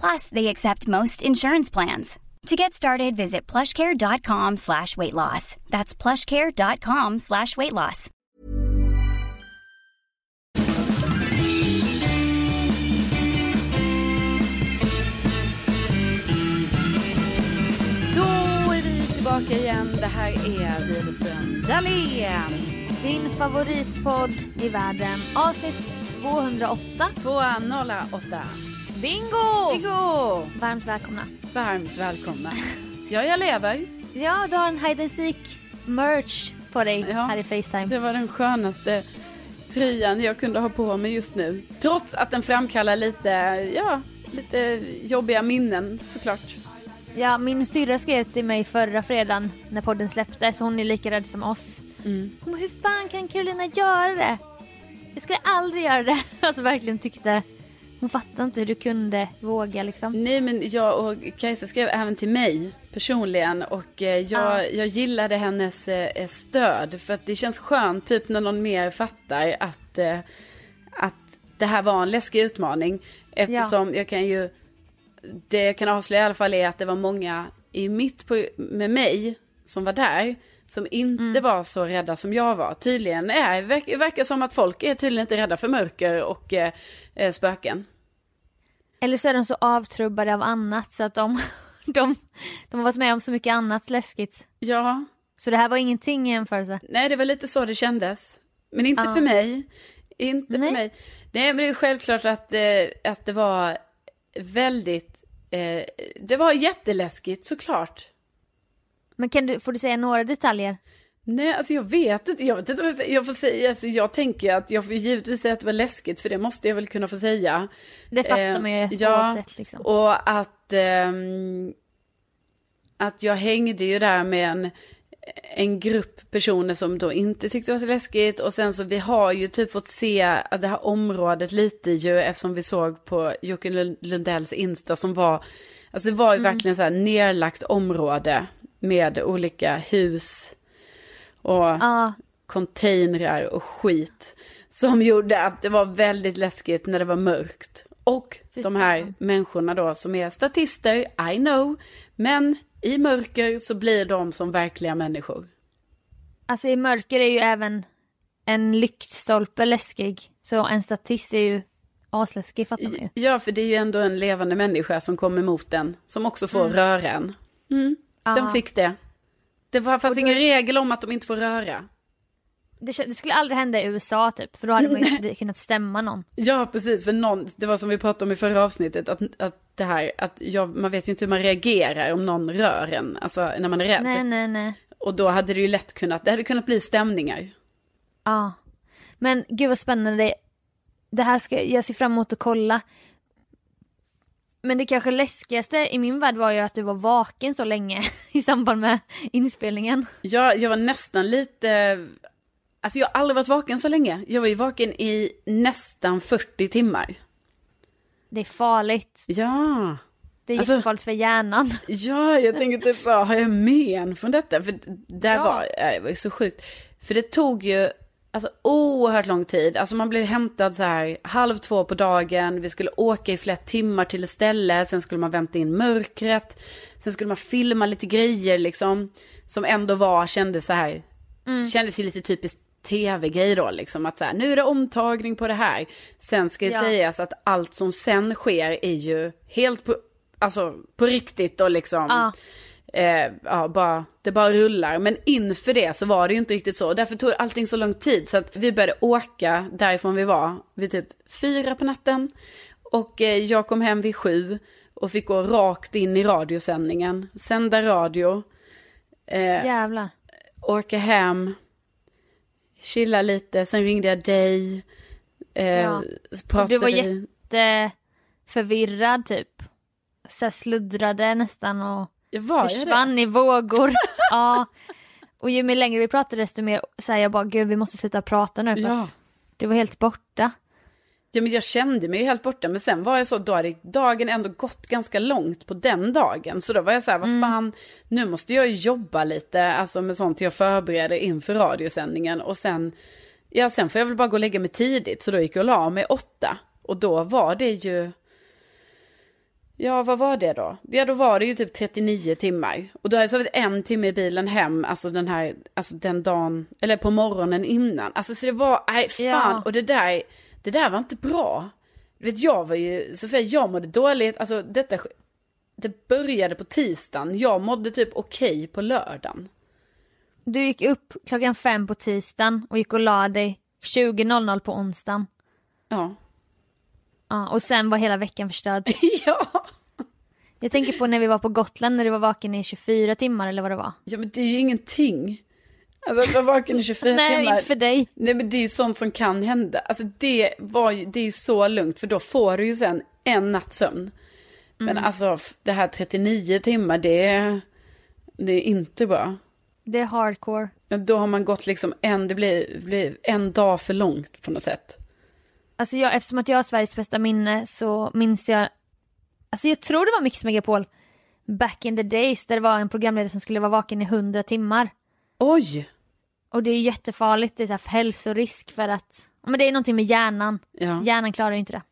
Plus, they accept most insurance plans. To get started, visit plushcare.com slash weight loss. That's plushcare.com slash weight loss. Då är vi tillbaka igen. Det här är Widerström Dahlén. Din favoritpodd i världen. Avsnitt 208. 208. Bingo! Bingo! Varmt välkomna. Varmt välkomna. Ja, jag lever. Ja, du har en hide and seek merch på dig Ja. här i Facetime. Det var den skönaste tröjan jag kunde ha på mig just nu. Trots att den framkallar lite, ja, lite jobbiga minnen såklart. Ja, min syrra skrev till mig förra fredagen när podden släpptes. Hon är lika rädd som oss. Mm. Hon bara, hur fan kan Carolina göra det? Jag skulle aldrig göra det. Alltså verkligen tyckte. Hon fattade inte hur du kunde våga liksom. Nej men jag och Kajsa skrev även till mig personligen och eh, jag, Ja. jag gillade hennes eh, stöd för att det känns skönt typ när någon mer fattar att, eh, att det här var en läskig utmaning. Eftersom jag kan ju, det jag kan avslöja i alla fall är att det var många i mitt på, med mig som var där som inte var så rädda som jag var. Tydligen är, verkar, verkar som att folk är tydligen inte rädda för mörker och eh, eh, spöken. Eller så är de så avtrubbade av annat så att de, de, de har varit med om så mycket annat läskigt. Ja, Så det här var ingenting i jämförelse. Nej, det var lite så det kändes. Men inte Ja. för mig. Inte Nej. för mig. Nej, men det är självklart att, eh, att det var väldigt... Eh, det var jätteläskigt såklart. Men kan du, får du säga några detaljer? Nej, alltså jag vet inte. Jag vet inte vad jag, jag får säga. Alltså jag tänker att jag får givetvis säga att det var läskigt, för det måste jag väl kunna få säga. Det fattar Eh, man ju ja, oavsett liksom. Och att, ehm, att jag hängde ju där med en, en grupp personer som då inte tyckte det var så läskigt. Och sen så vi har ju typ fått se att det här området lite ju eftersom vi såg på Jocke Lund- Lundells Insta som var, alltså det var ju verkligen så här nerlagt område med olika hus och Ja, containrar och skit. Som gjorde att det var väldigt läskigt när det var mörkt. Och de här människorna då som är statister, I know. Men i mörker så blir de som verkliga människor. alltså i mörker är ju även en lyktstolpe läskig. Så en statist är ju asläskig fattar man ju. Ja, för det är ju ändå en levande människa som kommer emot en. Som också får röra en. Mm, Ja. De fick det. Det var, fanns då- ingen regel om att de inte får röra. Det, det skulle aldrig hända i USA typ, för då hade man ju kunnat stämma någon. Ja, precis. För någon, det var som vi pratade om i förra avsnittet, att, att det här, att jag, man vet ju inte hur man reagerar om någon rör en, alltså när man är rädd. Nej, nej, nej. Och då hade det ju lätt kunnat, det hade kunnat bli stämningar. Ja. Men gud vad spännande. Det här ska, jag ser fram emot att kolla. Men det kanske läskigaste i min värld var ju att du var vaken så länge i samband med inspelningen. Ja, jag var nästan lite... Alltså jag har aldrig varit vaken så länge. Jag var ju vaken i nästan 40 timmar. Det är farligt. Ja. Det är Alltså- jättefarligt för hjärnan. Ja, jag tänkte typ så, har jag men från detta? För det Ja. var, det var ju så sjukt. För det tog ju alltså, oerhört lång tid. Alltså man blev hämtad så här halv två på dagen. Vi skulle åka i flera timmar till ett ställe. Sen skulle man vänta in mörkret. Sen skulle man filma lite grejer liksom. Som ändå var, kändes så här. Kändes ju lite typiskt tv-grej då liksom. Att så här, nu är det omtagning på det här. Sen ska ju Ja. sägas att allt som sen sker är ju helt på, alltså, på riktigt och liksom. Ja. Eh, ja, bara, det bara rullar. Men inför det så var det ju inte riktigt så. Därför tog allting så lång tid. Så att vi började åka därifrån vi var vid typ fyra på natten. Och eh, jag kom hem vid sju. Och fick gå rakt in i radiosändningen. Sända radio. Eh, Jävlar. åka hem. Chilla lite. Sen ringde jag dig. Eh, Ja. pratade Du var vi. jätte förvirrad typ. Så här sluddrade nästan och Jag var det? försvann i vågor. ja. Och ju mer längre vi pratade desto mer här, jag bara gud vi måste sluta prata nu för Ja. att du var helt borta. Ja men jag kände mig helt borta men sen var jag så, då hade dagen ändå gått ganska långt på den dagen. Så då var jag så här, vad fan, nu måste jag jobba lite, alltså med sånt jag förbereder inför radiosändningen. Och sen, ja sen får jag väl bara gå och lägga mig tidigt. Så då gick jag och la mig åtta. Och då var det ju, ja vad var det då? Ja då var det ju typ 39 timmar. Och då hade jag sovit en timme i bilen hem, alltså den här, alltså den dagen, eller på morgonen innan. Alltså så det var, nej fan, Ja. och det där, det där var inte bra. Du vet jag var ju, Sofia jag mådde dåligt, alltså detta, det började på tisdagen, jag mådde typ okej på lördagen. Du gick upp klockan fem på tisdagen och gick och la dig 20.00 på onsdagen. Ja. Ja, och sen var hela veckan förstörd. ja. Jag tänker på när vi var på Gotland när du var vaken i 24 timmar eller vad det var. Ja men det är ju ingenting. Alltså att vara vaken i 24 Nej, timmar. inte för dig. Nej men det är ju sånt som kan hända. Alltså det var ju, det är ju så lugnt för då får du ju sen en natts sömn. Men Mm. alltså det här 39 timmar det är, det är inte bra. Det är hardcore. Då har man gått liksom en, det blir, blir en dag för långt på något sätt. Alltså jag, eftersom att jag har Sveriges bästa minne så minns jag, alltså jag tror det var Mix Megapol back in the days där det var en programledare som skulle vara vaken i 100 timmar. Oj! Och det är jättefarligt, det är så här hälsorisk för att, men det är någonting med hjärnan. Ja. Hjärnan klarar ju inte det.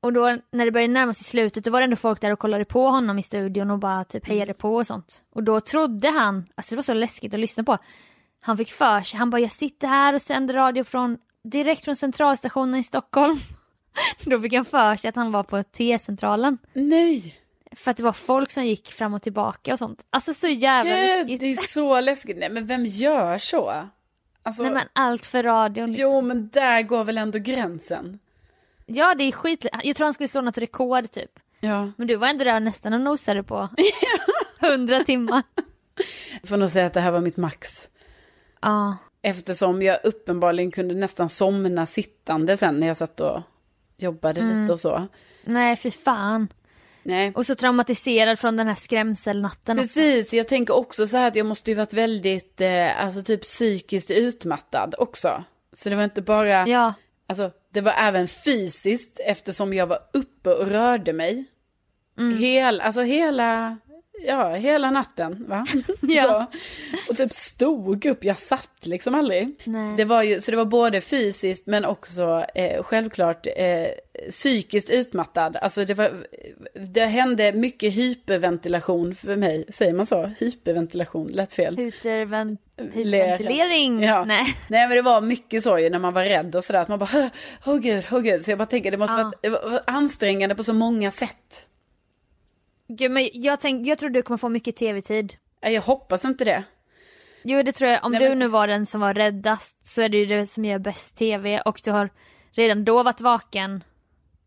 Och då när det började närma sig slutet då var det ändå folk där och kollade på honom i studion och bara typ hejade på och sånt. Och då trodde han, alltså det var så läskigt att lyssna på. Han fick för sig, han bara jag sitter här och sänder radio från, direkt från centralstationen i Stockholm. då fick han för sig att han var på T-centralen. Nej! För att det var folk som gick fram och tillbaka och sånt. Alltså så jävla Gud, läskigt. det är så läskigt. Nej men vem gör så? Alltså, Nej men allt för radion. Liksom. jo men där går väl ändå gränsen. Ja det är skit. Jag tror han skulle slå något rekord typ. Ja. Men du var ändå där nästan och nosade på 100 timmar. Jag får nog säga att det här var mitt max. Ja. Eftersom jag uppenbarligen kunde nästan somna sittande sen när jag satt och jobbade lite och så. Nej fy fan. Nej. Och så traumatiserad från den här skrämselnatten. också. Precis, jag tänker också så här att jag måste ju varit väldigt, eh, alltså typ psykiskt utmattad också. Så det var inte bara, Ja. alltså det var även fysiskt eftersom jag var uppe och rörde mig. Hel, alltså hela, ja hela natten va? Ja. så. Och typ stod upp, jag satt liksom aldrig. Nej. Det var ju, så det var både fysiskt men också eh, självklart eh, psykiskt utmattad. Alltså det, var, det hände mycket hyperventilation för mig. Säger man så? Hyperventilation, lätt fel. Hyperven- Lera. hyperventilering. Ja. Nej. Nej men det var mycket så ju när man var rädd och sådär. Att man bara, åh oh, gud, åh oh, gud. Så jag bara tänker det måste Ja. vara det var ansträngande på så många sätt. Gud, men jag, tänk, jag tror du kommer få mycket tv-tid. Jag hoppas inte det. Jo det tror jag, om Nej, du men- nu var den som var räddast så är det ju det som gör bäst tv och du har redan då varit vaken.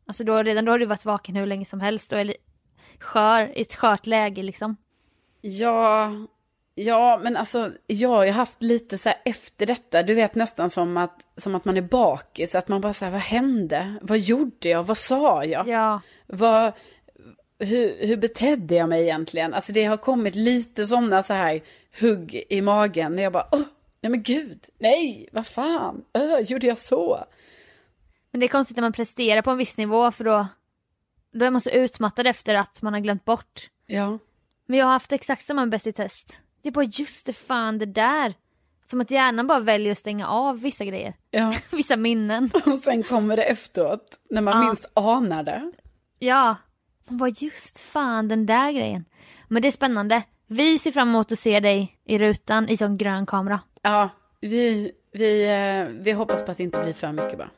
Alltså då, redan då har du varit vaken hur länge som helst och är skör, i ett skört läge liksom. Ja, Ja, men alltså jag har ju haft lite så här efter detta, du vet nästan som att, som att man är bakis, att man bara säger vad hände? Vad gjorde jag? Vad sa jag? Ja. Vad, hur, hur betedde jag mig egentligen? Alltså det har kommit lite sådana så här hugg i magen när jag bara, åh, nej men gud, nej, vad fan, öh, gjorde jag så? Men det är konstigt när man presterar på en viss nivå för då, då är man så utmattad efter att man har glömt bort. Ja. Men jag har haft exakt samma Bäst i test. Det är bara just det fan det där. Som att hjärnan bara väljer att stänga av vissa grejer. Ja. vissa minnen. Och sen kommer det efteråt, när man Ja. minst anar det. Ja. Man bara just fan den där grejen. Men det är spännande. Vi ser fram emot att se dig i rutan i sån grön kamera. Ja, vi, vi, eh, vi hoppas på att det inte blir för mycket bara.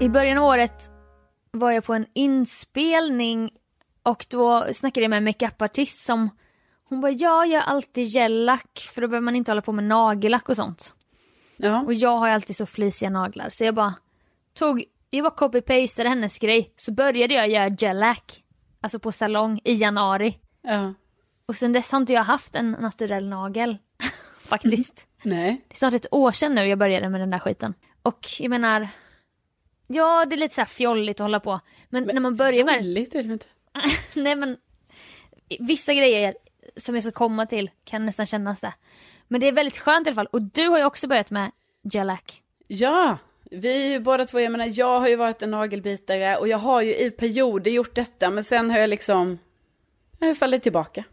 I början av året var jag på en inspelning och då snackade jag med en makeupartist som hon bara ja, jag har alltid gellack för då behöver man inte hålla på med nagellack och sånt. Ja, Och jag har ju alltid så flisiga naglar så jag bara tog, jag bara copy-pastade hennes grej så började jag göra gellack. Alltså på salong i januari. ja. Och sen dess har inte jag haft en naturell nagel. Faktiskt. Nej. Det är snart ett år sedan nu jag började med den där skiten. Och jag menar, ja det är lite så här fjolligt att hålla på. Men, när man börjar med Fjolligt är det inte. nej men vissa grejer som jag ska komma till kan nästan kännas det. Men det är väldigt skönt i alla fall. Och du har ju också börjat med gellack. Ja, vi är ju båda två, jag menar jag har ju varit en nagelbitare och jag har ju i perioder gjort detta men sen har jag liksom, jag har fallit tillbaka.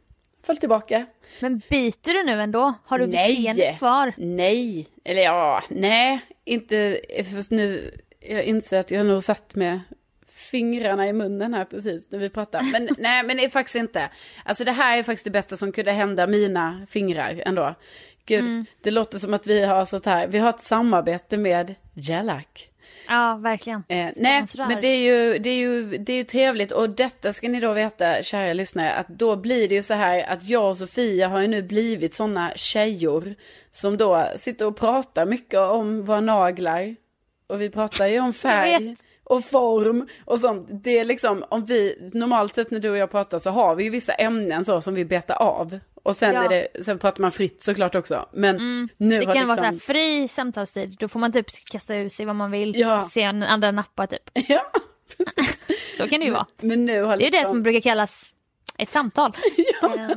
Fallit tillbaka. Men biter du nu ändå? Har du Nej. benet kvar? Nej, eller ja, nej, inte, fast nu, jag inser att jag har nog satt med fingrarna i munnen här precis när vi pratar. Men nej, men det är faktiskt inte. Alltså det här är faktiskt det bästa som kunde hända mina fingrar ändå. Gud, det låter som att vi har sånt här, vi har ett samarbete med Gellac. Ja, verkligen. Eh, nej, men det är, ju, det, är ju, det är ju trevligt och detta ska ni då veta, kära lyssnare, att då blir det ju så här att jag och Sofia har ju nu blivit sådana tjejor som då sitter och pratar mycket om våra naglar. Och vi pratar ju om färg. Och form och sånt. Det är liksom, om vi, normalt sett när du och jag pratar så har vi ju vissa ämnen så som vi betar av. Och sen, Ja. är det, sen pratar man fritt såklart också. Men nu Det har kan vara så liksom... fri samtalstid. Då får man typ kasta ur sig vad man vill. Ja. Se en andra nappar typ. Ja, Så kan det ju vara. men nu har Det är det liksom... som brukar kallas ett samtal. Eh,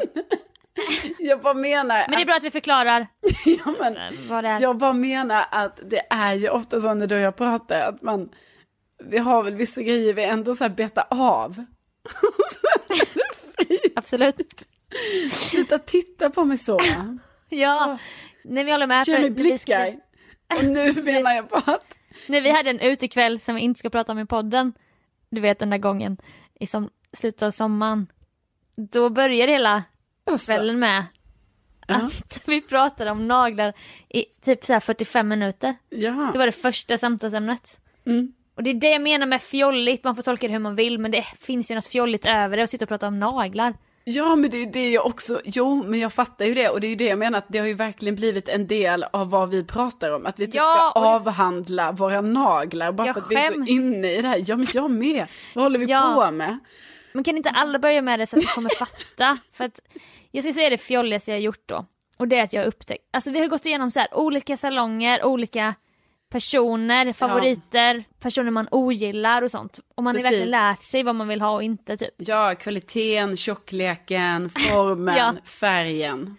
Jag bara menar... Men det är bra att vi förklarar Ja, men, vad det är. jag bara menar att det är ju ofta så när du och jag pratar att man, vi har väl vissa grejer vi ändå så här betar av. Absolut. Sluta titta på mig så. Ja. Nej, vi håller med. Ge mig blickar. Och nu menar jag bara att, När vi hade en utekväll som vi inte ska prata om i podden. Du vet den där gången i som, slutet av sommaren. Då började hela alltså, kvällen med att vi pratade om naglar i typ så här 45 minuter. ja. Det var det första samtalsämnet. Mm. Och det är det jag menar med fjolligt, man får tolka det hur man vill men det finns ju något fjolligt över det och sitta och prata om naglar. ja, men det är ju det jag också, jo, men jag fattar ju det och det är ju det jag menar att det har ju verkligen blivit en del av vad vi pratar om. Att vi typ Ja, ska avhandla våra naglar bara för att vi är så skäms. inne i det här. Ja, men jag med. Vad håller vi Ja. på med? Men kan inte alla börja med det så att vi kommer fatta? För att jag ska säga det fjolligaste jag har gjort då. Och det är att jag har upptäckt, alltså vi har gått igenom så här olika salonger, olika personer, favoriter, personer man ogillar och sånt. Och man har verkligen lärt sig vad man vill ha och inte typ. Ja, kvaliteten, tjockleken, formen, Ja. färgen.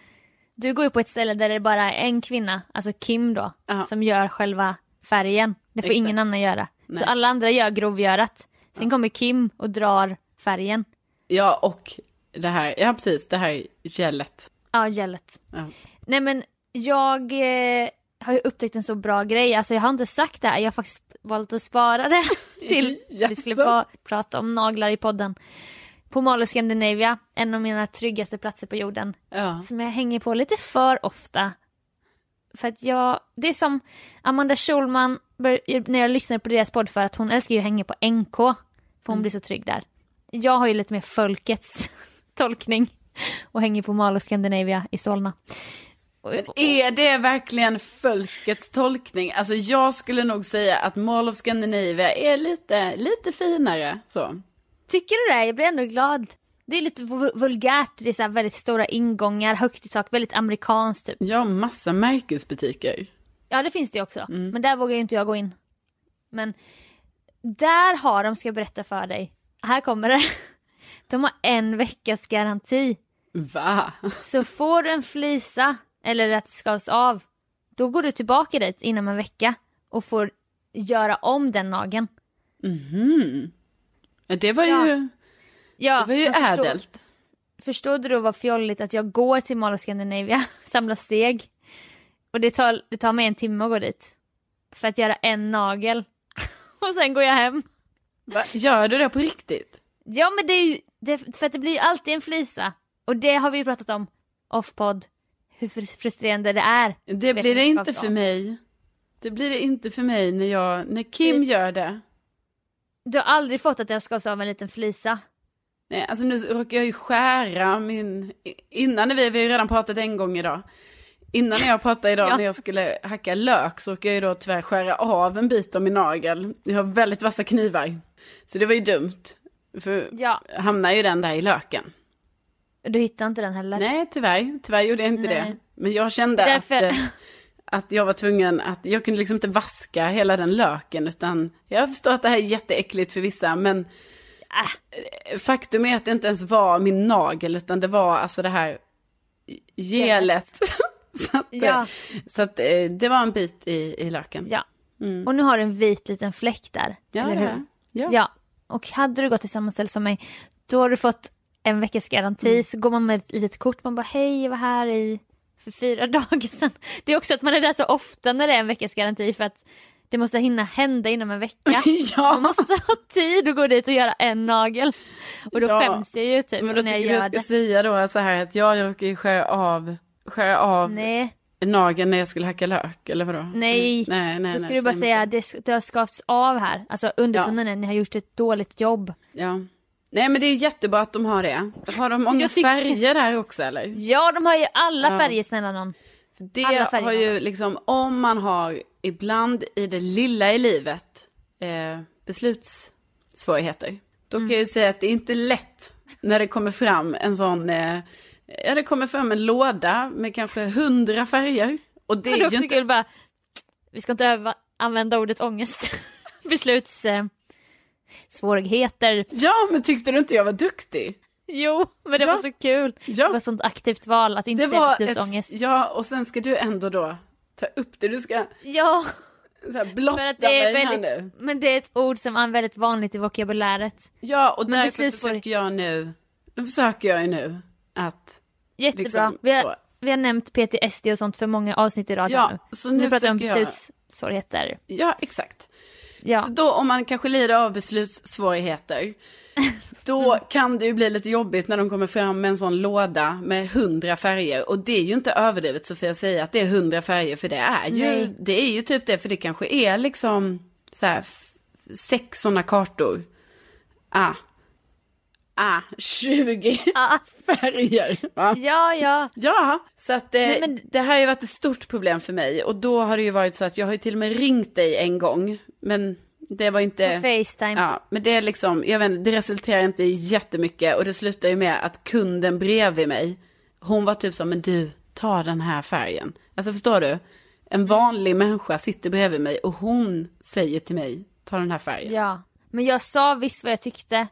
Du går ju på ett ställe där det bara är en kvinna, alltså Kim då, Ja. som gör själva färgen. Det får Exakt. ingen annan göra. Nej. Så alla andra gör grovgörat. Sen kommer Kim och drar färgen. Ja, och det här, ja precis, det här gelet. Ja, gellet. Ja. Nej men jag eh, har ju upptäckt en så bra grej. Alltså jag har inte sagt det här, jag har faktiskt valt att spara det till vi skulle få prata om naglar i podden. På Mall of Scandinavia, en av mina tryggaste platser på jorden. Ja. Som jag hänger på lite för ofta. För att jag, det är som Amanda Schulman, när jag lyssnade på deras podd för att hon älskar ju att hänga på NK. För hon blir så trygg där. Jag har ju lite mer folkets tolkning. Och hänger på Mall of Scandinavia i Solna. Men är det verkligen folkets tolkning? Alltså jag skulle nog säga att Mall of Scandinavia är lite, lite finare så. Tycker du det? Jag blir ändå glad. Det är lite vulgärt, det är så väldigt stora ingångar, högt i sak, väldigt amerikanskt typ. Ja, massa märkesbutiker. Ja, det finns det också. Mm. Men där vågar ju inte jag gå in. Men där har de, ska jag berätta för dig. Här kommer det. De har en veckas garanti. Va? Så får du en flisa eller att det skavs av, då går du tillbaka dit inom en vecka och får göra om den nageln. Mhm. Det var ju, ja. Ja, det var ju ädelt. Förstod, förstod du då vad fjolligt att jag går till Mall of Scandinavia, samlar steg och det tar, det tar mig en timme att gå dit. För att göra en nagel. och sen går jag hem. Va? Gör du det på riktigt? Ja men det är ju, det, för att det blir ju alltid en flisa. Och det har vi ju pratat om off-podd. Hur frustrerande det är. Det blir det inte för mig. Det blir det inte för mig när jag, när Kim Så, gör det. Du har aldrig fått att jag skavs av en liten flisa? Nej, alltså nu råkar jag ju skära min, innan vi, vi har ju redan pratat en gång idag. Innan jag pratade idag ja. när jag skulle hacka lök så råkade jag ju då tyvärr skära av en bit av min nagel. Jag har väldigt vassa knivar. Så det var ju dumt. För ja. hamnar ju den där i löken. Du hittade inte den heller? Nej, tyvärr. Tyvärr gjorde jag inte Nej. det. Men jag kände Därför... att, eh, att jag var tvungen att, jag kunde liksom inte vaska hela den löken utan jag förstår att det här är jätteäckligt för vissa men äh. faktum är att det inte ens var min nagel utan det var alltså det här gelet. så att, ja. så att eh, det var en bit i, i löken. Ja. Mm. Och nu har du en vit liten fläck där. Ja, eller hur? Ja. ja. Och hade du gått till samma ställe som mig, då har du fått en veckas garanti. Mm. Så går man med ett litet kort, man bara hej, jag var här i för fyra dagar sedan. Det är också att man är där så ofta när det är en veckas garanti för att det måste hinna hända inom en vecka. ja. Man måste ha tid att gå dit och göra en nagel. Och då ja. skäms jag ju typ Men då när jag gör jag ska det. säga då så här att jag råkar skära av, skära av Nej. nageln när jag skulle hacka lök eller vadå? Nej, mm. nej, nej då ska nej, du bara säga att det, det har skavts av här. Alltså undertonen ja. ni har gjort ett dåligt jobb. Ja. Nej men det är jättebra att de har det. Har de många tycker... färger där också eller? Ja de har ju alla ja. färger snälla någon. Det har ju liksom, om man har ibland i det lilla i livet eh, beslutssvårigheter. Då kan mm. jag ju säga att det är inte lätt när det kommer fram en sån, eh, ja det kommer fram en låda med kanske hundra färger. Och det är ju inte... Bara, vi ska inte öva, använda ordet ångest. Besluts... Eh, svårigheter. Ja, men tyckte du inte jag var duktig? Jo, men det ja. var så kul. Ja. Det var sånt aktivt val att inte det säga beslutsångest. Ett, ja, och sen ska du ändå då ta upp det. Du ska ja. så här, blotta mig väldigt, här nu. Men det är ett ord som är väldigt vanligt i vokabuläret. Ja, och men därför försöker jag nu, då försöker jag ju nu att... Jättebra. Liksom, vi, har, vi har nämnt PTSD och sånt för många avsnitt i rad ja, nu. Så, så nu, nu pratar vi om beslutssvårigheter. Ja, exakt. Ja. Så då om man kanske lider av beslutssvårigheter, då mm. kan det ju bli lite jobbigt när de kommer fram med en sån låda med hundra färger. Och det är ju inte överdrivet Sofia att säga att det är hundra färger, för det är ju, det är ju typ det, för det kanske är liksom så här, sex sådana kartor. Ah, ah, 20 ah. färger. Va? Ja, ja. Ja, så att det, Nej, men... det här har ju varit ett stort problem för mig. Och då har det ju varit så att jag har ju till och med ringt dig en gång. Men det var inte... På Facetime. Ja, men det är liksom, jag vet inte, det resulterar inte i jättemycket. Och det slutar ju med att kunden bredvid mig, hon var typ så, men du, ta den här färgen. Alltså förstår du? En vanlig människa sitter bredvid mig och hon säger till mig, ta den här färgen. Ja, men jag sa visst vad jag tyckte.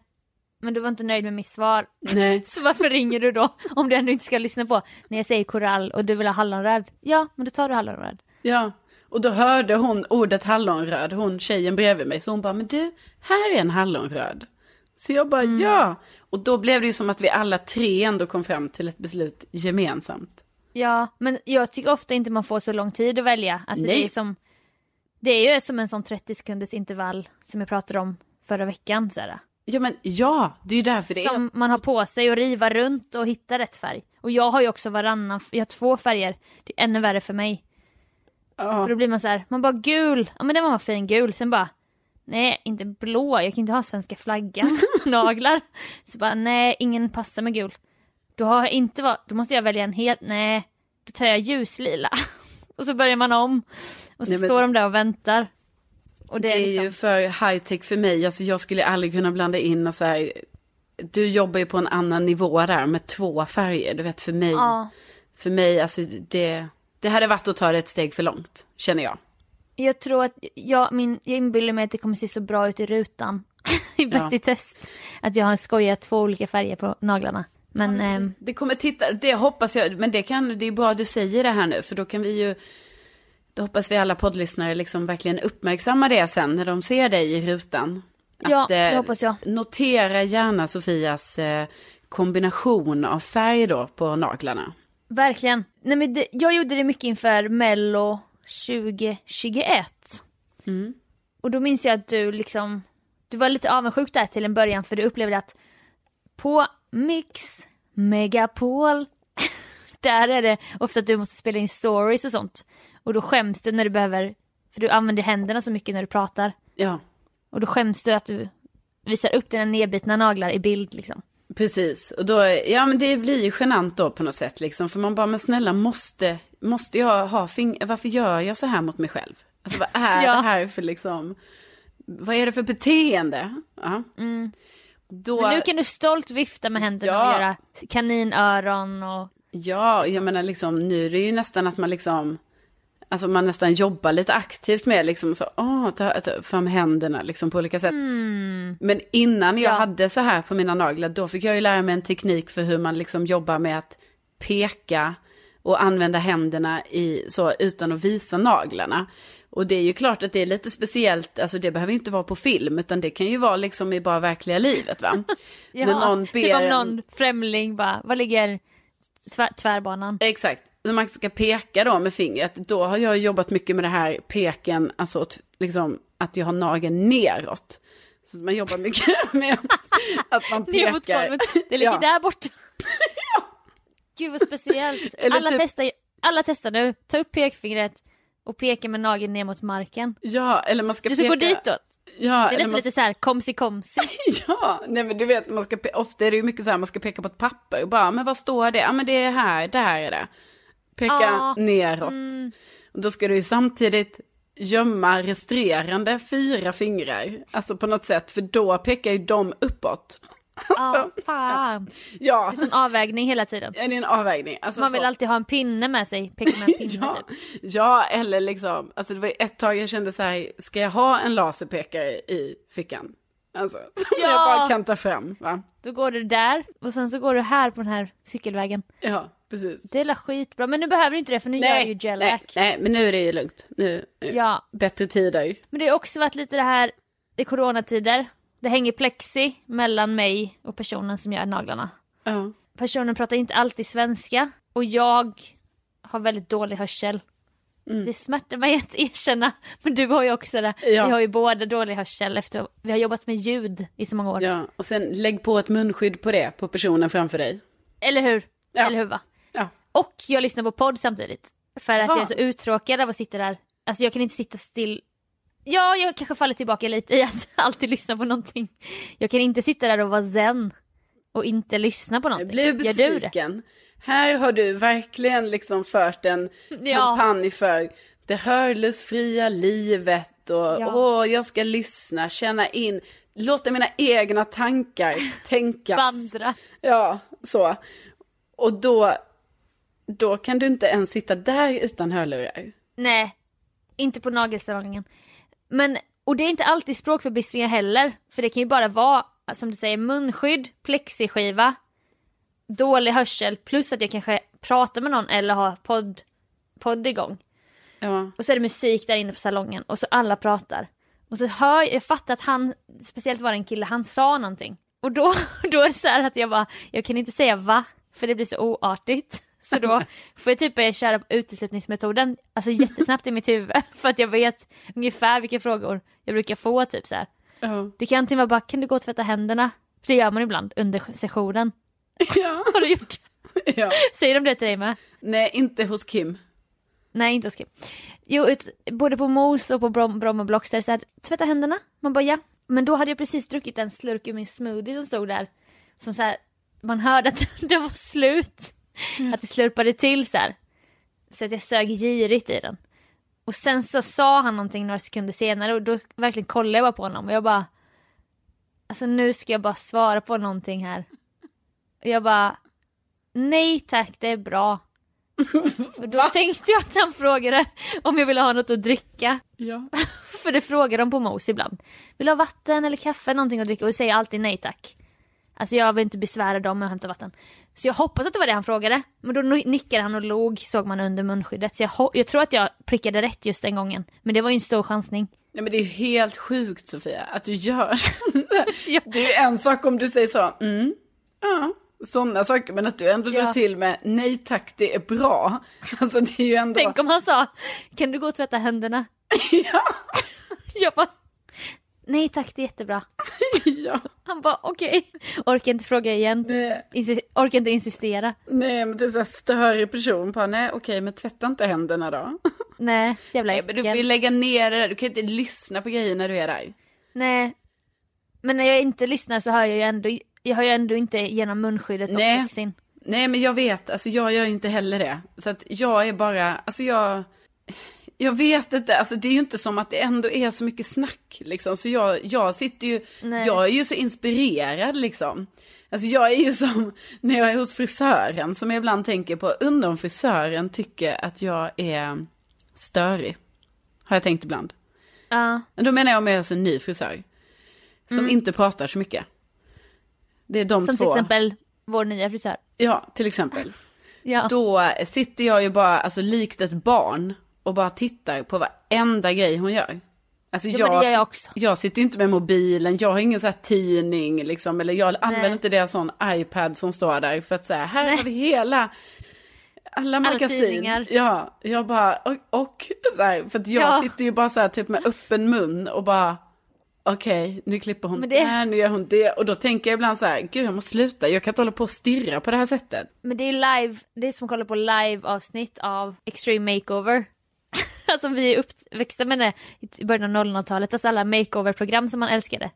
Men du var inte nöjd med mitt svar. Nej. Så varför ringer du då? Om du ändå inte ska lyssna på när jag säger korall och du vill ha hallonröd. Ja, men då tar du hallonröd. Ja, och då hörde hon ordet hallonröd, hon tjejen bredvid mig. Så hon bara, men du, här är en hallonröd. Så jag bara, mm. ja. Och då blev det ju som att vi alla tre ändå kom fram till ett beslut gemensamt. Ja, men jag tycker ofta inte man får så lång tid att välja. Alltså Nej. det är som, det är ju som en sån 30 sekunders intervall som jag pratade om förra veckan. Så här. Ja men ja, det är ju därför det. Som man har på sig att riva runt och hitta rätt färg. Och jag har ju också varannan, jag har två färger. Det är ännu värre för mig. Oh. För då blir man så här, man bara gul, ja men den var fin gul. Sen bara, nej inte blå, jag kan inte ha svenska flaggan naglar. Så bara, nej ingen passar med gul. Då har jag inte varit, då måste jag välja en helt, nej. då tar jag ljuslila. Och så börjar man om. Och så Nej, men- står de där och väntar. Och det, Det är är liksom, ju för high tech för mig. Alltså jag skulle aldrig kunna blanda in och så här. Du jobbar ju på en annan nivå där med två färger. Du vet för mig. ja. För mig, alltså det, det hade varit att ta det ett steg för långt. Känner jag. Jag tror att jag, min, jag inbillar mig att det kommer se så bra ut i rutan. I Bäst Ja. i test. Att jag har skojat två olika färger på naglarna. Men ehm, Det kommer titta, det hoppas jag, men det kan, det är bra att du säger det här nu, för då kan vi ju, då hoppas vi alla poddlyssnare liksom verkligen uppmärksamma det sen när de ser dig i rutan. Ja, Att, det eh, hoppas jag. Notera gärna Sofias eh, kombination av färg då på naglarna. verkligen. Nej, men det, jag gjorde det mycket inför Mello 2021. Mm. Och då minns jag att du liksom, du var lite avundsjuk där till en början för du upplevde att på Mix Megapol, där är det ofta att du måste spela in stories och sånt. Och då skäms du när du behöver, för du använder händerna så mycket när du pratar. Ja, Och då skäms du att du visar upp dina nedbitna naglar i bild liksom. precis. Och då, ja men det blir ju genant då på något sätt liksom, för man bara, men snälla måste, måste jag ha fing, varför gör jag så här mot mig själv? Alltså vad är Ja. det här för liksom, vad är det för beteende? Ja. Då, Men nu kan du stolt vifta med händerna Ja. och göra kaninöron och Ja, jag menar liksom nu är det ju nästan att man liksom, alltså man nästan jobbar lite aktivt med liksom så, åh, ta, ta fram händerna liksom på olika sätt. Men innan jag Ja. hade så här på mina naglar, då fick jag ju lära mig en teknik för hur man liksom jobbar med att peka och använda händerna i, så, utan att visa naglarna. Och det är ju klart att det är lite speciellt, alltså det behöver inte vara på film, utan det kan ju vara liksom i bara verkliga livet va. Ja, När någon typ ber om en- någon främling bara, var ligger tvär, tvärbanan? Exakt, när man ska peka då med fingret, då har jag jobbat mycket med det här peken, alltså att, liksom, att jag har nageln neråt. Så man jobbar mycket med att man Ner mot pekar. golvet, det ligger Ja. där borta. Gud vad speciellt. Eller Alla, typ- testar, alla testar nu, ta upp pekfingret och peka med nageln ner mot marken. Ja, eller man ska Du ska peka. gå ditåt. Ja, Det är man... lite så här komsi komsi. ja, nej men du vet, man ska pe- ofta är det ju mycket så här, man ska peka på ett papper och bara, men vad står det? Ja men det är här, där är det. Peka Ja, neråt. Mm, Och då ska du ju samtidigt gömma resterande fyra fingrar. Alltså på något sätt, för då pekar ju de uppåt. ja, fan. Ja, Det är en avvägning hela tiden. är det en avvägning? Alltså, Man vill så. alltid ha en pinne med sig, peka med en pinne Ja, typ. ja, eller liksom, alltså det var ett tag jag kände så här, ska jag ha en laserpekare i fickan? Alltså, som Ja. jag bara kan ta fram, va? Då går du där och sen så går du här på den här cykelvägen. Ja, precis. Det är skitbra, men nu behöver du inte det för nu gör du ju gel nej, nej, men nu är det ju lugnt. Nu, nu Ja, bättre tider. men det har också varit lite det här i coronatider. Det hänger plexi mellan mig och personen som gör naglarna. Ja. Personen pratar inte alltid svenska och jag har väldigt dålig hörsel. Mm. Det smärtar mig att erkänna, men du har ju också det. Ja. Vi har ju båda dålig hörsel efter vi har jobbat med ljud i så många år. ja, och sen lägg på ett munskydd på det, på personen framför dig. Eller hur? Ja. Eller hur va? Och jag lyssnar på podd samtidigt. För att Jaha. jag är så uttråkad av att sitta där. Alltså jag kan inte sitta still. Ja, jag kanske faller tillbaka lite i att alltid lyssna på någonting. Jag kan inte sitta där och vara zen och inte lyssna på Jag någonting. blir du det? besviken. Här har du verkligen liksom fört en Ja. kampanj för det hörlursfria livet och Ja. åh, jag ska lyssna, känna in, låta mina egna tankar tänkas. Vandra. Ja, så. Och då, då kan du inte ens sitta där utan hörlurar. Nej, inte på nagelsalongen. Men, och det är inte alltid språkförbistringar heller. För det kan ju bara vara, som du säger, munskydd, plexiskiva, dålig hörsel plus att jag kanske pratar med någon eller har podd, podd igång. Ja, Och så är det musik där inne på salongen och så alla pratar. Och så hör jag, jag fattar att han, speciellt var det en kille, han sa någonting. Och då, då är det så här att jag bara, jag kan inte säga va, för det blir så oartigt. Så då får jag typ börja köra på uteslutningsmetoden, alltså jättesnabbt i mitt huvud. För att jag vet ungefär vilka frågor jag brukar få typ så här. ja. Det kan antingen vara bara, kan du gå och tvätta händerna? För det gör man ibland under sessionen. ja. Har du gjort ja. Säger de det till dig med? Nej, inte hos Kim. Nej, inte hos Kim. Jo, ut, både på Mos och på Brom, Bromma Blocks där det så här, tvätta händerna. Man bara ja. Men då hade jag precis druckit en slurk ur min smoothie som stod där. Som så här, man hörde att det var slut. Att det slurpade till så här. Så att jag sög girigt i den. Och sen så sa han någonting några sekunder senare och då verkligen kollade jag bara på honom och jag bara Alltså nu ska jag bara svara på någonting här. Och jag bara Nej tack, det är bra. och då tänkte jag att han frågade om jag ville ha något att dricka. Ja. För det frågar de på Mos ibland. Vill du ha vatten eller kaffe, någonting att dricka? Och då säger jag alltid nej tack. Alltså jag vill inte besvära dem med att hämta vatten. Så jag hoppas att det var det han frågade. Men då nickade han och log, såg man under munskyddet. Så jag, jag tror att jag prickade rätt just den gången. Men det var ju en stor chansning. Nej men det är helt sjukt Sofia, att du gör ja. Det är ju en sak om du säger så, mm, ja, sådana saker. Men att du ändå drar till med nej tack, det är bra. Alltså det är ju ändå... Tänk om han sa, kan du gå och tvätta händerna? ja. Jag bara, nej tack det är jättebra. ja. Han bara okej, okay. orkar inte fråga igen. Nej. orkar inte insistera. Nej men typ såhär störig person bara nej okej okay, men tvätta inte händerna då. Nej jävla nej, men Du vill lägga ner det där, du kan inte lyssna på grejer när du är där. Nej. Men när jag inte lyssnar så hör jag ju ändå, jag hör ju ändå inte genom munskyddet och nej. Nej men jag vet, alltså jag gör inte heller det. Så att jag är bara, alltså jag jag vet inte, alltså det är ju inte som att det ändå är så mycket snack liksom. Så jag, jag sitter ju, Nej. jag är ju så inspirerad liksom. Alltså jag är ju som när jag är hos frisören som jag ibland tänker på, undrar om frisören tycker att jag är störig. Har jag tänkt ibland. Ja. Uh. Då menar jag om jag är hos en ny frisör. Som mm. inte pratar så mycket. Det är de som två. Som till exempel vår nya frisör. Ja, till exempel. ja. Då sitter jag ju bara, alltså likt ett barn och bara tittar på varenda grej hon gör. Alltså jo, jag, jag, jag, sitter ju inte med mobilen, jag har ingen sån här tidning liksom, eller jag Nej. använder inte det sån iPad som står där för att säga, här Nej. har vi hela, alla magasin. Alla ja, jag bara, och, och så här, för att jag ja. sitter ju bara så här typ med öppen mun och bara, okej, okay, nu klipper hon det här, nu gör hon det. Och då tänker jag ibland så här, gud jag måste sluta, jag kan inte hålla på och stirra på det här sättet. Men det är live, det är som att kolla på live avsnitt av Extreme Makeover. alltså vi är uppväxta med det i början av 00-talet, alltså alla makeover-program som man älskade.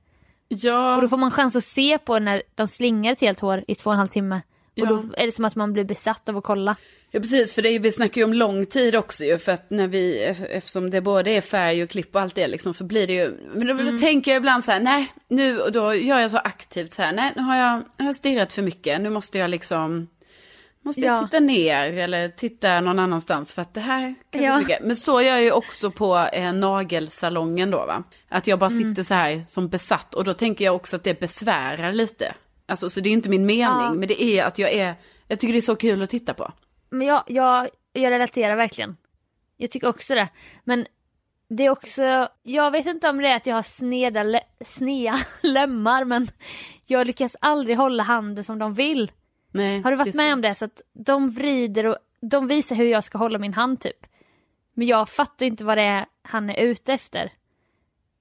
Ja. Och då får man chans att se på när de slingar ett helt hår i två och en halv timme. Ja. Och då är det som att man blir besatt av att kolla. Ja precis, för det är, vi snackar ju om lång tid också ju, för att när vi, eftersom det både är färg och klipp och allt det liksom, så blir det ju, men då, mm. då tänker jag ibland så här, nej, nu, och då gör jag så aktivt så här, nej, nu har jag, jag har stirrat för mycket, nu måste jag liksom Måste jag titta ner eller titta någon annanstans för att det här kan ja. mycket. Men så gör jag ju också på eh, nagelsalongen då va. Att jag bara mm. sitter så här som besatt och då tänker jag också att det besvärar lite. Alltså så det är inte min mening ja. men det är att jag är, jag tycker det är så kul att titta på. Men jag, jag, jag relaterar verkligen. Jag tycker också det. Men det är också, jag vet inte om det är att jag har sneda, snea lemmar men jag lyckas aldrig hålla handen som de vill. Nej, har du varit med om det? Så att de vrider och de visar hur jag ska hålla min hand typ. Men jag fattar inte vad det är han är ute efter.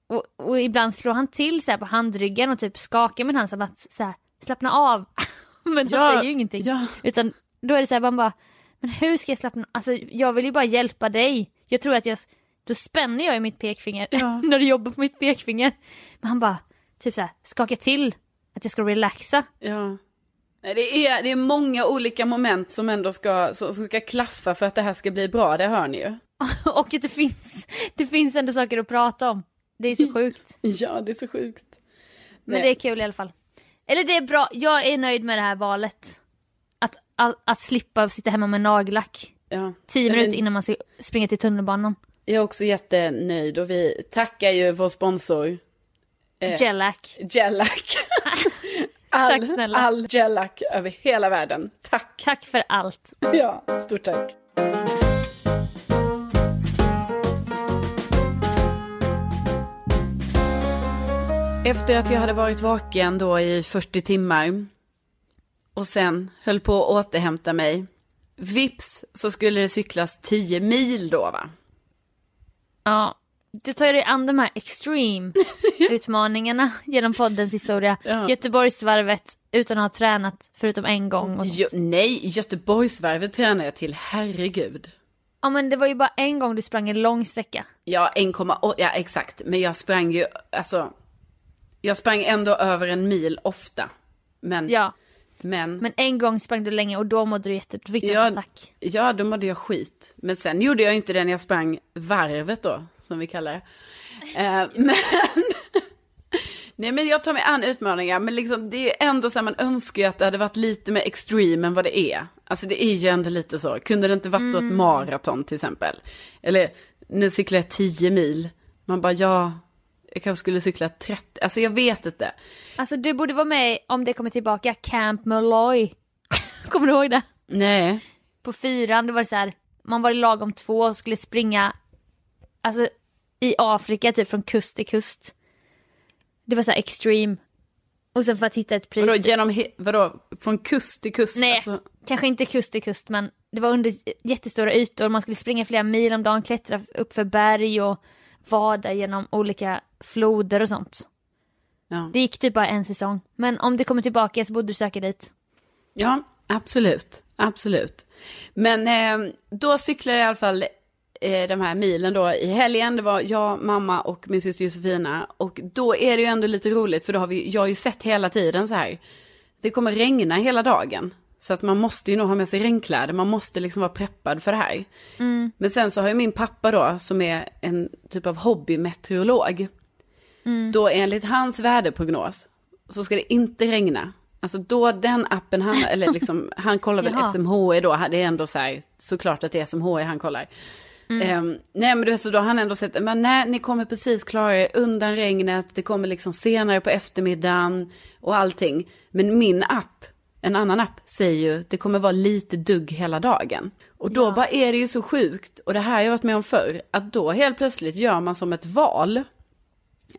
Och, och ibland slår han till så på handryggen och typ skakar min hand så att så här, slappna av. men han ja, säger ju ingenting. Ja. Utan då är det så här, man bara, men hur ska jag slappna Alltså jag vill ju bara hjälpa dig. Jag tror att jag, då spänner jag i mitt pekfinger ja. när du jobbar på mitt pekfinger. Men han bara, typ så här, skaka till. Att jag ska relaxa. Ja. Det, är, det är många olika moment som ändå ska, som ska klaffa för att det här ska bli bra, det hör ni ju. Och det finns, det finns ändå saker att prata om. Det är så sjukt. ja, det är så sjukt. Men Nej. det är kul i alla fall. Eller det är bra, jag är nöjd med det här valet. Att, all, att slippa sitta hemma med nagellack. Ja. Tio minuter innan man ska springa till tunnelbanan. Jag är också jättenöjd och vi tackar ju vår sponsor. Eh, Gellac. Gellac. all, tack snälla. all gellac över hela världen. Tack! Tack för allt. Ja, stort tack. Efter att jag hade varit vaken då i 40 timmar och sen höll på att återhämta mig. Vips så skulle det cyklas 10 mil då va? Ja, du tar ju dig an de här extreme utmaningarna genom poddens historia. Ja. Göteborgsvarvet utan att ha tränat förutom en gång. Och jo, nej, Göteborgsvarvet tränar jag till, herregud. Ja men det var ju bara en gång du sprang en lång sträcka. Ja, 1,8, ja exakt. Men jag sprang ju, alltså, jag sprang ändå över en mil ofta. Men ja. Men, Men en gång sprang du länge och då mådde du jätte... Då fick du en ja, attack. ja, då mådde jag skit. Men sen gjorde jag inte det när jag sprang varvet då, som vi kallar det. Eh, men... Nej men jag tar mig an utmaningar, men liksom det är ändå så här, man önskar ju att det hade varit lite mer extreme än vad det är. Alltså det är ju ändå lite så, kunde det inte varit då ett maraton till exempel? Eller nu cyklar jag 10 mil, man bara ja, jag kanske skulle cykla 30, alltså jag vet inte. Alltså du borde vara med om det kommer tillbaka, Camp Malloy. kommer du ihåg det? Nej, På fyran, det var det så här, man var i lag om två och skulle springa, alltså i Afrika typ från kust till kust. Det var så här extreme. Och sen för att hitta ett pris. vadå genom, he- vadå, från kust till kust? Nej, Alltså, kanske inte kust till kust men det var under jättestora ytor. Man skulle springa flera mil om dagen, klättra upp för berg och vada genom olika floder och sånt. ja. Det gick typ bara en säsong. Men om det kommer tillbaka så borde du söka dit. Ja, absolut. Absolut. Men eh, då cyklade jag i alla fall eh, de här milen då i helgen. Det var jag, mamma och min syster Josefina. Och då är det ju ändå lite roligt för då har vi, jag har ju sett hela tiden så här. Det kommer regna hela dagen. Så att man måste ju nog ha med sig regnkläder. Man måste liksom vara preppad för det här. Men sen så har ju min pappa då, som är en typ av hobbymeteorolog. Då enligt hans väderprognos så ska det inte regna. Alltså då den appen han, eller liksom, han kollar väl. SMHI då, det är ändå så här, såklart att det är SMHI han kollar. Ehm, nej men du vet så då har han ändå sett, men nej ni kommer precis klara er undan regnet, det kommer liksom senare på eftermiddagen och allting. Men min app, en annan app, säger ju det kommer vara lite dugg hela dagen. Och då bara är det ju så sjukt, och det här har jag varit med om förr, att då helt plötsligt gör man som ett val.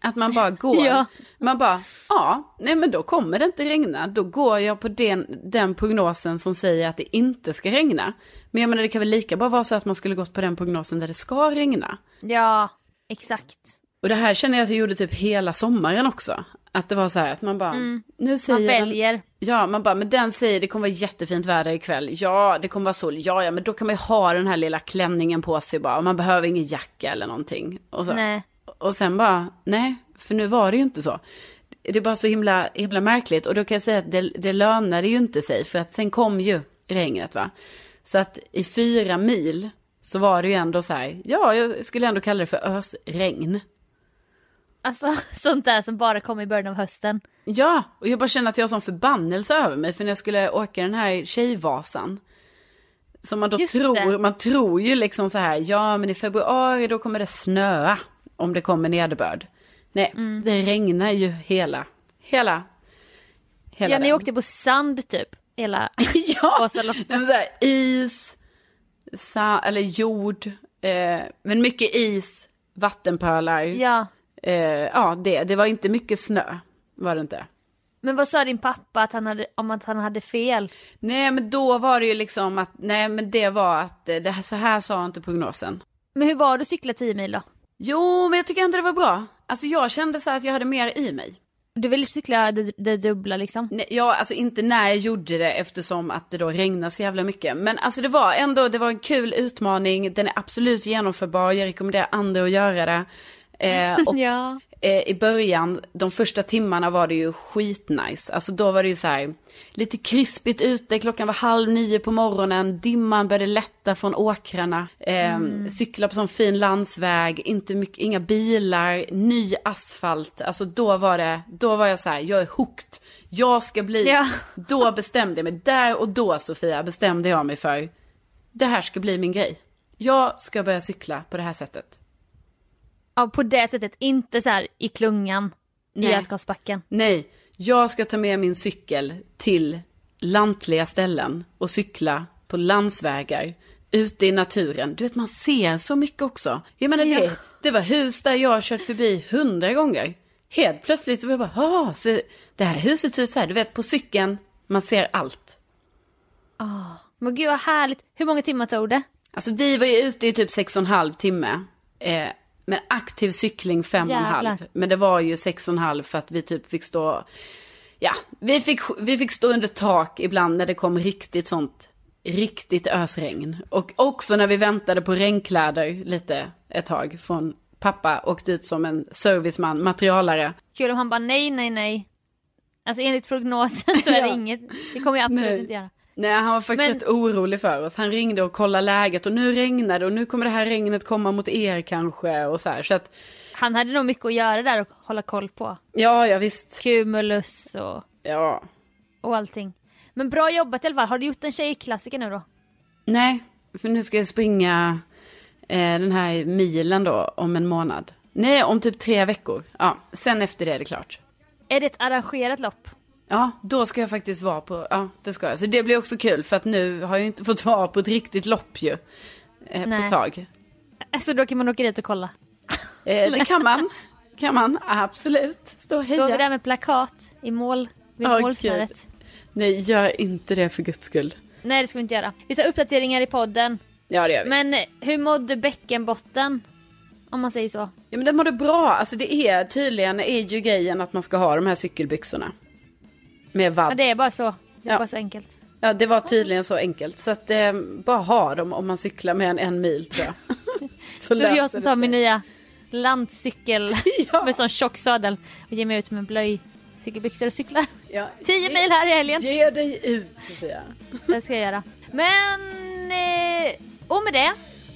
Att man bara går, Ja. man bara, ja, nej men då kommer det inte regna. Då går jag på den, den prognosen som säger att det inte ska regna. Men jag menar det kan väl lika bra vara så att man skulle gått på den prognosen där det ska regna. Ja, exakt. Och det här känner jag att jag gjorde typ hela sommaren också. Att det var så här att man bara, nu säger Man den- väljer. Ja, man bara, men den säger det kommer vara jättefint väder ikväll. Ja, det kommer vara sol. Ja, ja, men då kan man ju ha den här lilla klänningen på sig bara. Och man behöver ingen jacka eller någonting. Och, så. Nej. Och sen bara, nej, för nu var det ju inte så. Det är bara så himla, himla märkligt. Och då kan jag säga att det, det lönade ju inte sig. För att sen kom ju regnet va. Så att i fyra mil så var det ju ändå så här, ja, jag skulle ändå kalla det för ösregn. Alltså sånt där som bara kom i början av hösten. Ja, och jag bara känner att jag har sån förbannelse över mig. För när jag skulle åka den här Tjejvasan. Som man då Just tror, det. man tror ju liksom så här, ja men i februari då kommer det snöa. Om det kommer nederbörd. Nej, Mm. det regnar ju hela, hela, hela Ja, ni den. åkte på sand typ. Hela ja, men så här, is, sa, eller jord, eh, men mycket is, vattenpölar. Ja. Eh, ja, det, det var inte mycket snö, var det inte. Men vad sa din pappa att han hade, om att han hade fel? Nej men då var det ju liksom att, nej men det var att, eh, det här, så här sa inte prognosen. Men hur var det att cykla 10 mil då? Jo men jag tycker inte det var bra. Alltså jag kände så att jag hade mer i mig. Du ville cykla det, det dubbla liksom? Nej, Ja, alltså inte när jag gjorde det eftersom att det då regnar så jävla mycket. Men alltså det var ändå, det var en kul utmaning. Den är absolut genomförbar. Jag rekommenderar andra att göra det. Eh, och Ja. eh, i början, de första timmarna var det ju skitnice. Alltså då var det ju så här, lite krispigt ute, klockan var halv nio på morgonen, dimman började lätta från åkrarna, eh, cykla på sån fin landsväg, inte mycket, inga bilar, ny asfalt. Alltså då var det, då var jag så här, jag är hooked. Jag ska bli, Ja. då bestämde jag mig, där och då Sofia bestämde jag mig för, det här ska bli min grej. Jag ska börja cykla på det här sättet. Ja, på det sättet. Inte så här i klungan i. Götgatsbacken. Nej, jag ska ta med min cykel till lantliga ställen och cykla på landsvägar ute i naturen. Du vet, man ser så mycket också. Jag menar, det, Ja. det var hus där jag har kört förbi hundra gånger. Helt plötsligt så var jag bara, så det här huset ser ut så här. Du vet, på cykeln, man ser allt. Men gud vad härligt. Hur många timmar tog det? Alltså vi var ju ute i typ sex och en halv timme. Eh, men aktiv cykling fem och en Jävlar. halv. Men det var ju sex och en halv för att vi typ fick stå... Ja, vi fick, vi fick stå under tak ibland när det kom riktigt sånt, riktigt ösregn. Och också när vi väntade på regnkläder lite ett tag från pappa åkte ut som en serviceman, materialare. Kul om han bara nej, nej, nej. Alltså enligt prognosen så är det ja. inget, det kommer jag absolut Nej. inte göra. Nej, han var faktiskt Men... rätt orolig för oss. Han ringde och kollade läget och nu regnar det och nu kommer det här regnet komma mot er kanske och så här. Så att... Han hade nog mycket att göra där och hålla koll på. Ja, ja visst. Cumulus och... Ja. Och allting. Men bra jobbat i alla fall. Har du gjort en tjejklassiker nu då? Nej, för nu ska jag springa eh, den här milen då om en månad. Nej, om typ tre veckor. Ja, sen efter det är det klart. Är det ett arrangerat lopp? Ja, då ska jag faktiskt vara på, ja det ska jag. Så det blir också kul för att nu har jag inte fått vara på ett riktigt lopp ju. Eh, på ett tag. Alltså då kan man åka dit och kolla? Eh, det kan man. Kan man, absolut. Stå och Står vi där med plakat i mål, vid oh, målsnöret? Nej, gör inte det för guds skull. Nej, det ska vi inte göra. Vi tar uppdateringar i podden. Ja, det gör vi. Men hur mådde bäckenbotten? Om man säger så. Ja, men den mådde bra. Alltså det är tydligen är ju grejen att man ska ha de här cykelbyxorna. Med vadd. Ja, det är bara så. Det är ja. bara så enkelt. Ja, det var tydligen så enkelt. Så att eh, bara ha dem om man cyklar mer än en mil tror jag. så Då är det jag som tar min nya landcykel ja. med sån tjock sadel och ger mig ut med blöj cykelbyxor och cyklar. Ja, 10 mil här i helgen. Ge dig ut Sofia. Det ska jag göra. Men, eh, och med det.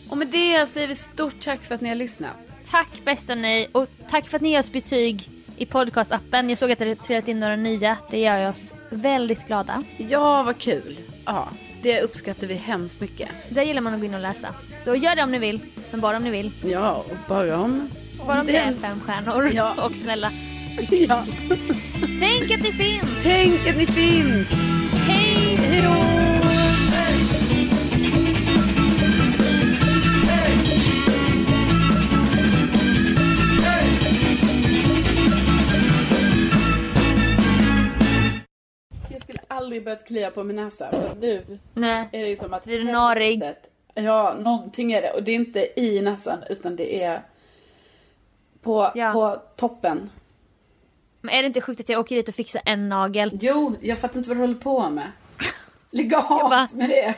Och med det säger vi stort tack för att ni har lyssnat. Tack bästa ni och tack för att ni ger oss betyg i podcastappen. Jag såg att det trillat in några nya. Det gör oss väldigt glada. Ja, vad kul. Ja, det uppskattar vi hemskt mycket. Där gillar man att gå in och läsa. Så gör det om ni vill, men bara om ni vill. Ja, och bara om... Bara om det är fem stjärnor ja. och snälla. Ja. Tänk att ni finns! Tänk att ni finns! Hej! Hej då! Aldrig börjat klia på min näsa. För nu Nej. är det som att... Blir du narig? Ja, någonting är det. Och det är inte i näsan utan det är på, ja. på toppen. Men är det inte sjukt att jag åker dit och fixar en nagel? Jo, jag fattar inte vad du håller på med. Lägg av med det.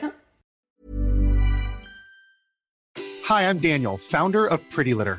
Hi, I'm Daniel, founder of Pretty Litter.